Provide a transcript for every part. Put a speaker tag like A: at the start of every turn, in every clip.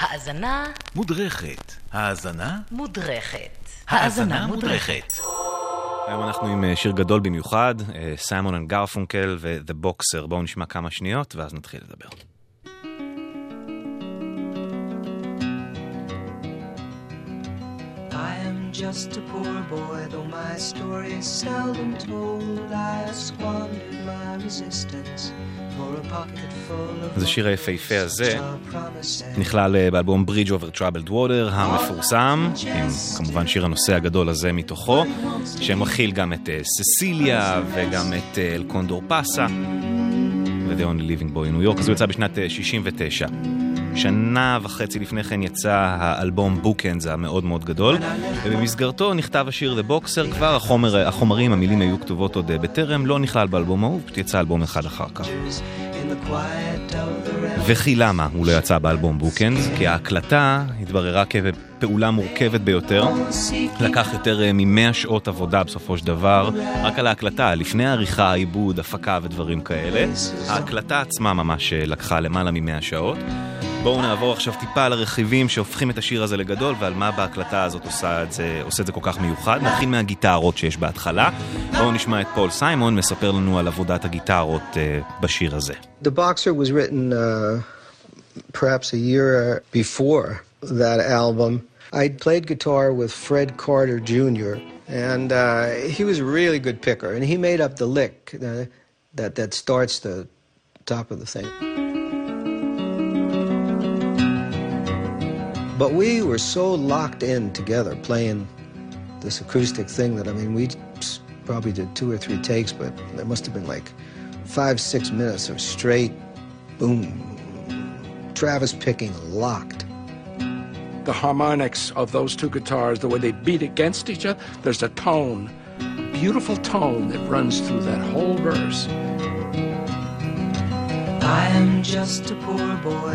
A: האזנה
B: מודרכת. האזנה?
A: מודרכת.
B: האזנה מודרכת.
C: היום אנחנו עם אה, שיר גדול במיוחד, סיימון אנד גרפונקל ו-The Boxer. בואו נשמע כמה שניות ואז נתחיל לדבר.
D: Just a poor boy, though my story is seldom told. I have squandered my resistance for a pocket full of
C: אז השיר היפהפה הזה נכלל אה, באלבום Bridge Over Troubled Water המפורסם, עם כמובן שיר הנושא הגדול הזה מתוכו, שמכיל גם את אה, ססיליה וגם את אה, אל קונדור פאסה ו-The Only Living Boy in New York, אז הוא יצא בשנת אה, 69. שנה וחצי לפני כן יצא האלבום בוקנדס המאוד מאוד גדול, ובמסגרתו נכתב השיר The Boxer, כבר החומר, החומרים, המילים היו כתובות עוד אה, בטרם, לא נכלל באלבום ההוא, פשוט יצא אלבום אחד אחר כך. וכי למה הוא לא יצא באלבום בוקאנדס? כי ההקלטה התבררה כפעולה מורכבת ביותר. לקח יותר אה, מ-100 שעות עבודה בסופו של דבר, רק על ההקלטה, לפני העריכה, עיבוד, הפקה ודברים כאלה. ההקלטה עצמה ממש אה, לקחה למעלה מ-100 שעות. בואו נעבור עכשיו טיפה על הרכיבים שהופכים את השיר הזה לגדול ועל מה בהקלטה הזאת עושה את זה, עושה את זה כל כך מיוחד. נתחיל מהגיטרות שיש בהתחלה. בואו נשמע את פול סיימון מספר לנו על עבודת הגיטרות אה, בשיר הזה.
E: The Boxer was written uh, perhaps a year before that album. I'd played guitar with Fred Carter Jr., and uh, he was a really good picker, and he made up the lick uh, that, that starts the top of the thing. But we were so locked in together playing this acoustic thing that, I mean, we probably did two or three takes, but there must have been like five, six minutes of straight boom. Travis picking locked.
F: the harmonics of those two guitars, the way they beat against each other, there's a tone, beautiful tone that runs through that whole verse.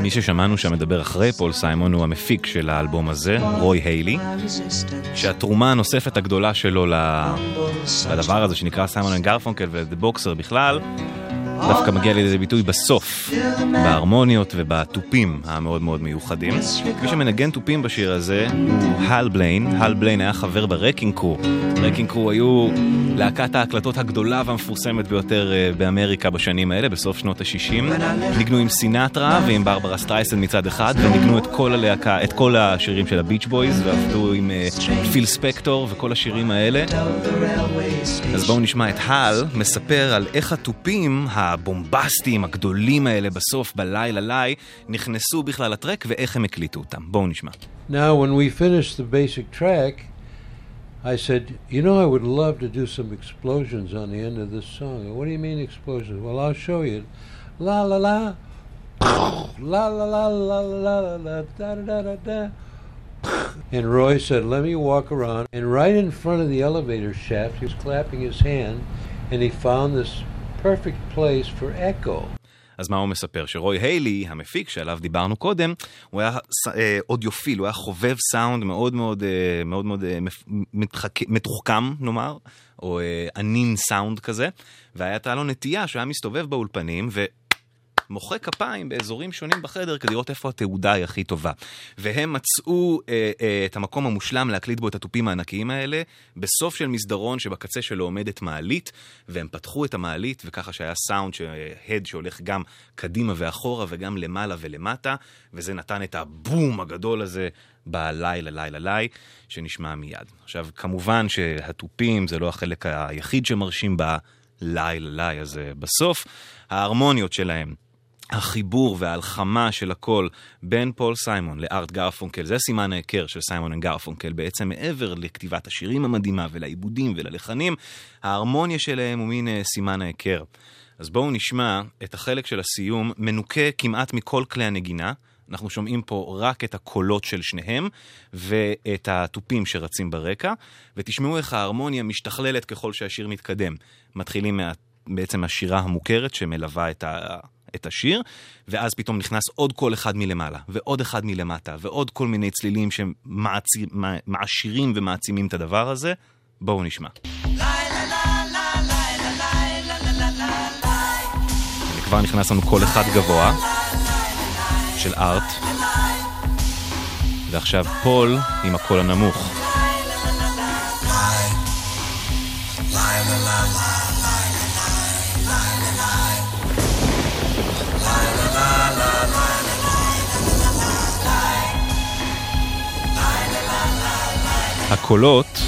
C: מי ששמענו שם מדבר אחרי פול סיימון הוא המפיק של האלבום הזה, רוי היילי. שהתרומה הנוספת הגדולה שלו לדבר הזה שנקרא סיימון אנד גרפונקל ו The Boxer בכלל, דווקא מגיע לידי ביטוי בסוף, בהרמוניות ובתופים המאוד מאוד מיוחדים. מי שמנגן תופים בשיר הזה הוא הל בליין, הל בליין היה חבר ב Wrecking Crew. Wrecking Crew היו להקת ההקלטות הגדולה והמפורסמת ביותר אה, באמריקה בשנים האלה, בסוף שנות ה-60. ניגנו עם סינטרה ועם ברברה סטרייסן מצד אחד, וניגנו את כל הלהקה, את כל השירים של הביץ' בויז, ועבדו עם אה, פיל ספקטור וכל השירים האלה. אז בואו נשמע את הל מספר על איך התופים הבומבסטיים הגדולים האלה בסוף בלילה לי נכנסו בכלל לטרק ואיך הם הקליטו אותם. בואו נשמע.
G: Now, when we finished the basic track, I said, You know, I would love to do some explosions on the end of this song. What do you mean explosions? Well, I'll show you. La la la. La la la la la la la da da da da da. And Roy said, Let me walk around. And right in front of the elevator shaft, he was clapping his hand, and he found this perfect place for echo.
C: אז מה הוא מספר? שרוי היילי, המפיק שעליו דיברנו קודם, הוא היה אה, אודיופיל, הוא היה חובב סאונד מאוד מאוד אה, מאוד מאוד אה, מתחכ- מתוחכם, נאמר, או ענין סאונד כזה, והייתה לו נטייה שהוא היה מסתובב באולפנים ו... מוחא כפיים באזורים שונים בחדר כדי לראות איפה התעודה היא הכי טובה. והם מצאו אה, אה, את המקום המושלם להקליט בו את התופים הענקיים האלה, בסוף של מסדרון שבקצה שלו עומדת מעלית, והם פתחו את המעלית, וככה שהיה סאונד, הד שהולך גם קדימה ואחורה וגם למעלה ולמטה, וזה נתן את הבום הגדול הזה בלילה, לילה, לילה, שנשמע מיד. עכשיו, כמובן שהתופים זה לא החלק היחיד שמרשים בלילה, לילה הזה בסוף. ההרמוניות שלהם החיבור וההלחמה של הכל בין פול סיימון לארט גרפונקל, זה סימן ההיכר של סיימון אנד גרפונקל, בעצם מעבר לכתיבת השירים המדהימה ולעיבודים וללחנים, ההרמוניה שלהם הוא מין אה, סימן ההיכר. אז בואו נשמע את החלק של הסיום, מנוקה כמעט מכל כלי הנגינה. אנחנו שומעים פה רק את הקולות של שניהם ואת התופים שרצים ברקע, ותשמעו איך ההרמוניה משתכללת ככל שהשיר מתקדם. מתחילים מה, בעצם מהשירה המוכרת שמלווה את, ה, את השיר, ואז פתאום נכנס עוד קול אחד מלמעלה, ועוד אחד מלמטה, ועוד כל מיני צלילים שמעשירים ומעצימים את הדבר הזה. בואו נשמע. וכבר נכנס לנו קול אחד גבוה של ארט. ועכשיו פול עם הקול הנמוך. הקולות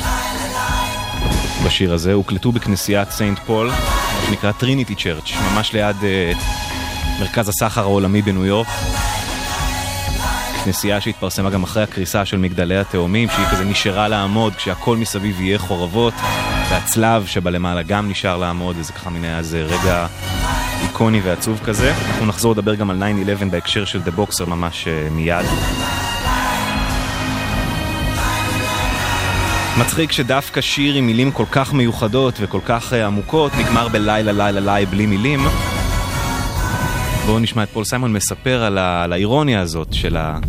C: בשיר הזה הוקלטו בכנסיית סנט פול, מה שנקרא טריניטי צ'רץ', ממש ליד אה, מרכז הסחר העולמי בניו יורק. כנסייה שהתפרסמה גם אחרי הקריסה של מגדלי התאומים, שהיא כזה נשארה לעמוד כשהכל מסביב יהיה חורבות, והצלב שבלמעלה גם נשאר לעמוד, וזה ככה מין היה איזה רגע איקוני ועצוב כזה. אנחנו נחזור לדבר גם על 9-11 בהקשר של The Boxer ממש אה, מיד. מצחיק שדווקא שיר עם מילים כל כך מיוחדות וכל כך uh, עמוקות נגמר בלילה לילה לילה בלי מילים. בואו נשמע את פול סיימון מספר על, ה... על האירוניה הזאת של ה...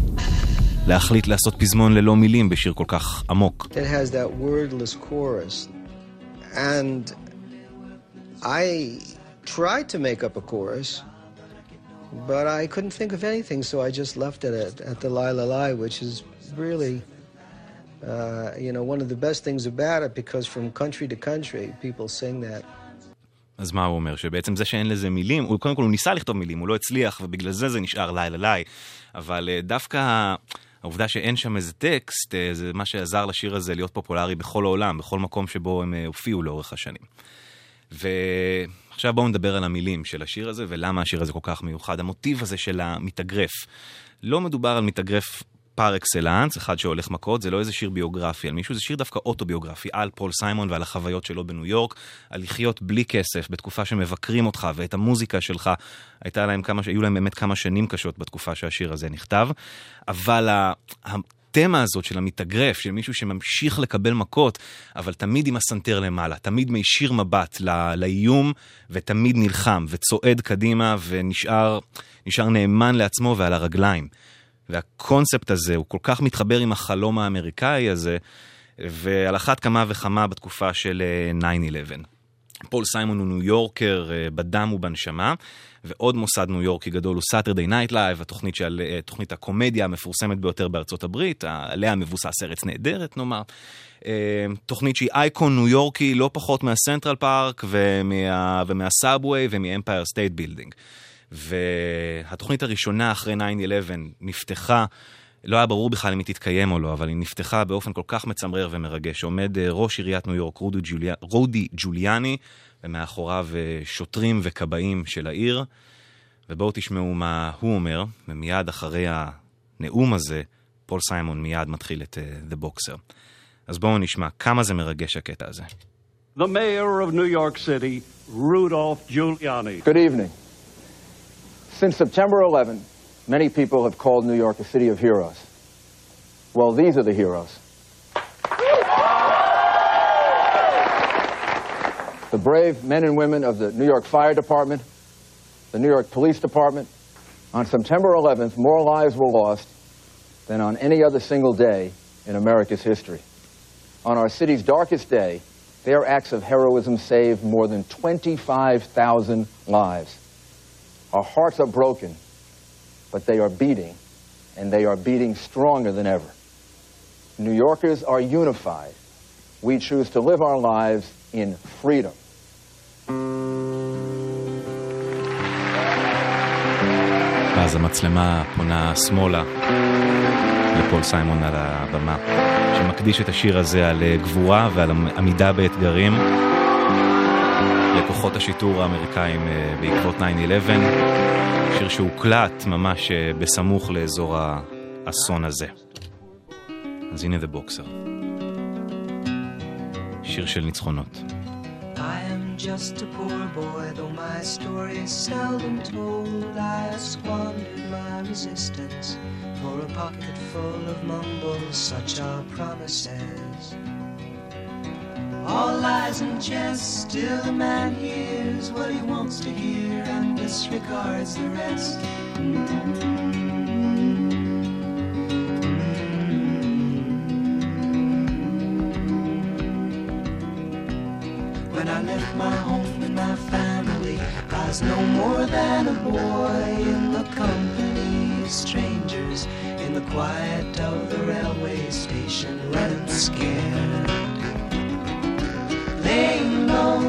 C: להחליט לעשות פזמון ללא מילים בשיר כל כך עמוק.
E: And I tried to make up a chorus, but I couldn't think of anything, so I just left it at, at the Lila Lai, which is really, uh, you know, one of the best things about it because from country to country, people sing that.
C: אז מה הוא אומר? שבעצם זה שאין לזה מילים, הוא קודם כל הוא ניסה לכתוב מילים, הוא לא הצליח, ובגלל זה זה נשאר לילה לילה. אבל uh, דווקא העובדה שאין שם איזה טקסט, uh, זה מה שעזר לשיר הזה להיות פופולרי בכל העולם, בכל מקום שבו הם uh, הופיעו לאורך השנים. ועכשיו בואו נדבר על המילים של השיר הזה, ולמה השיר הזה כל כך מיוחד. המוטיב הזה של המתאגרף. לא מדובר על מתאגרף פר אקסלנס, אחד שהולך מכות, זה לא איזה שיר ביוגרפי על מישהו, זה שיר דווקא אוטוביוגרפי על פול סיימון ועל החוויות שלו בניו יורק, על לחיות בלי כסף בתקופה שמבקרים אותך ואת המוזיקה שלך. הייתה להם כמה, היו להם באמת כמה שנים קשות בתקופה שהשיר הזה נכתב, אבל התמה הזאת של המתאגרף, של מישהו שממשיך לקבל מכות, אבל תמיד עם הסנטר למעלה, תמיד מישיר מבט לא, לאיום, ותמיד נלחם וצועד קדימה ונשאר נאמן לעצמו ועל הרגליים. והקונספט הזה הוא כל כך מתחבר עם החלום האמריקאי הזה, ועל אחת כמה וכמה בתקופה של 9-11. אה, פול סיימון הוא ניו יורקר אה, בדם ובנשמה, ועוד מוסד ניו יורקי גדול הוא Saturday Night Live, התוכנית של, אה, תוכנית הקומדיה המפורסמת ביותר בארצות הברית, עליה מבוסס ארץ נהדרת נאמר. תוכנית שהיא אייקון ניו יורקי לא פחות מהסנטרל פארק ומה, ומהסאבווי ומאמפייר סטייט בילדינג. והתוכנית הראשונה אחרי 9-11 נפתחה, לא היה ברור בכלל אם היא תתקיים או לא, אבל היא נפתחה באופן כל כך מצמרר ומרגש. עומד אה, ראש עיריית ניו יורק, רודי, ג'וליה, רודי ג'וליאני, ומאחוריו אה, שוטרים וכבאים של העיר. ובואו תשמעו מה הוא אומר, ומיד אחרי הנאום הזה, פול סיימון מיד מתחיל את uh, The Boxer. אז בואו נשמע כמה זה מרגש הקטע הזה.
A: The mayor of New York City, Rudolph Giuliani.
H: Good evening. Since September 11, many people have called New York a city of heroes. Well, these are the heroes. the brave men and women of the New York Fire Department, the New York Police Department. On September 11th, more lives were lost than on any other single day in America's history. On our city's darkest day, their acts of heroism saved more than 25,000 lives. Our hearts are broken, but they are beating, and they are beating stronger than ever. New Yorkers are unified. We choose to live our lives in freedom.
C: אז המצלמה פונה שמאלה לפול סיימון על הבמה, שמקדיש את השיר הזה על גבורה ועל עמידה באתגרים. לכוחות השיטור האמריקאים אה, בעקבות 9-11, שיר שהוקלט ממש אה, בסמוך לאזור האסון הזה. אז הנה The Boxer. שיר של ניצחונות. just a poor boy, though my story is seldom told. I squandered my resistance for a pocket full of mumbles, such are promises. All lies and jest, still a man hears what he wants to hear and disregards the rest. When I left my home and my family, I was no more than a boy in the company of strangers in
D: the quiet of the railway station, running scared.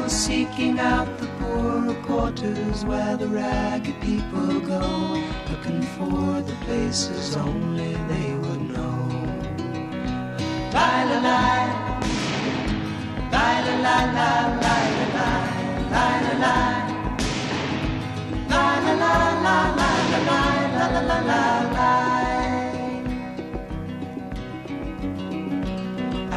D: Low, seeking out the poorer quarters where the ragged people go, looking for the places only they would know. La, la, la, la, lie, la, lie, lie, la, lie. Lie, la, la, la, lie, la, lie, la, la, la, la,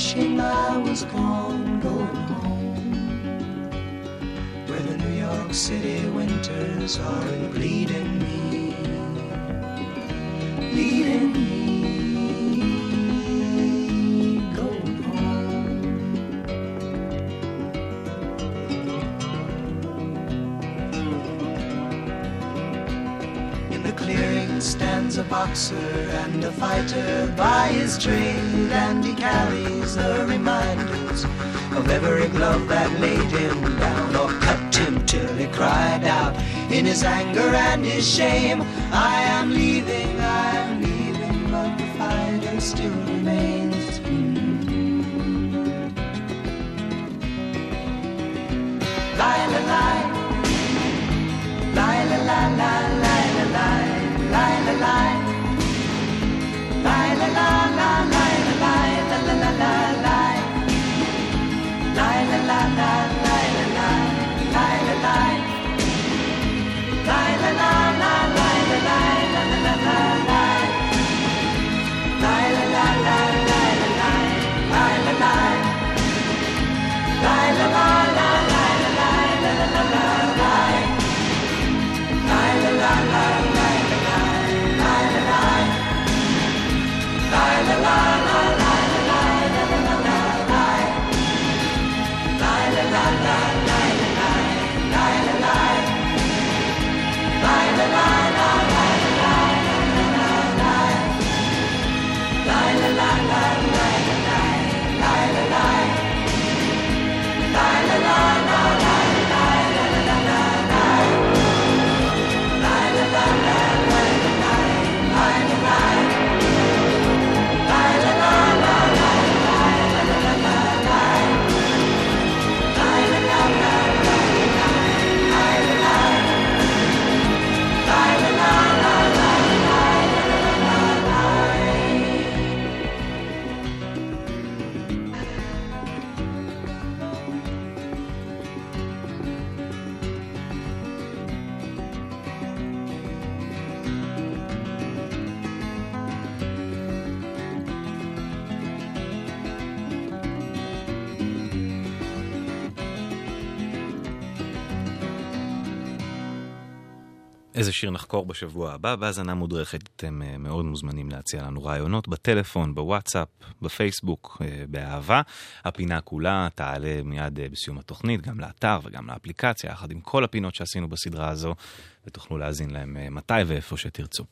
D: Wishing I was gone, going home. Where the New York City winters are bleeding me boxer and a fighter by his trade, and he carries the reminders of every glove that laid him down or cut him till he cried out in his anger and his shame. I am leaving, I am leaving, but the fighter still remains. Hmm. Lie, la, lie. Lie, la, la, la, light.
C: איזה שיר נחקור בשבוע הבא, בהאזנה מודרכת אתם אה, מאוד מוזמנים להציע לנו רעיונות בטלפון, בוואטסאפ, בפייסבוק, אה, באהבה. הפינה כולה תעלה מיד אה, בסיום התוכנית, גם לאתר וגם לאפליקציה, יחד עם כל הפינות שעשינו בסדרה הזו, ותוכלו להאזין להם מתי ואיפה שתרצו.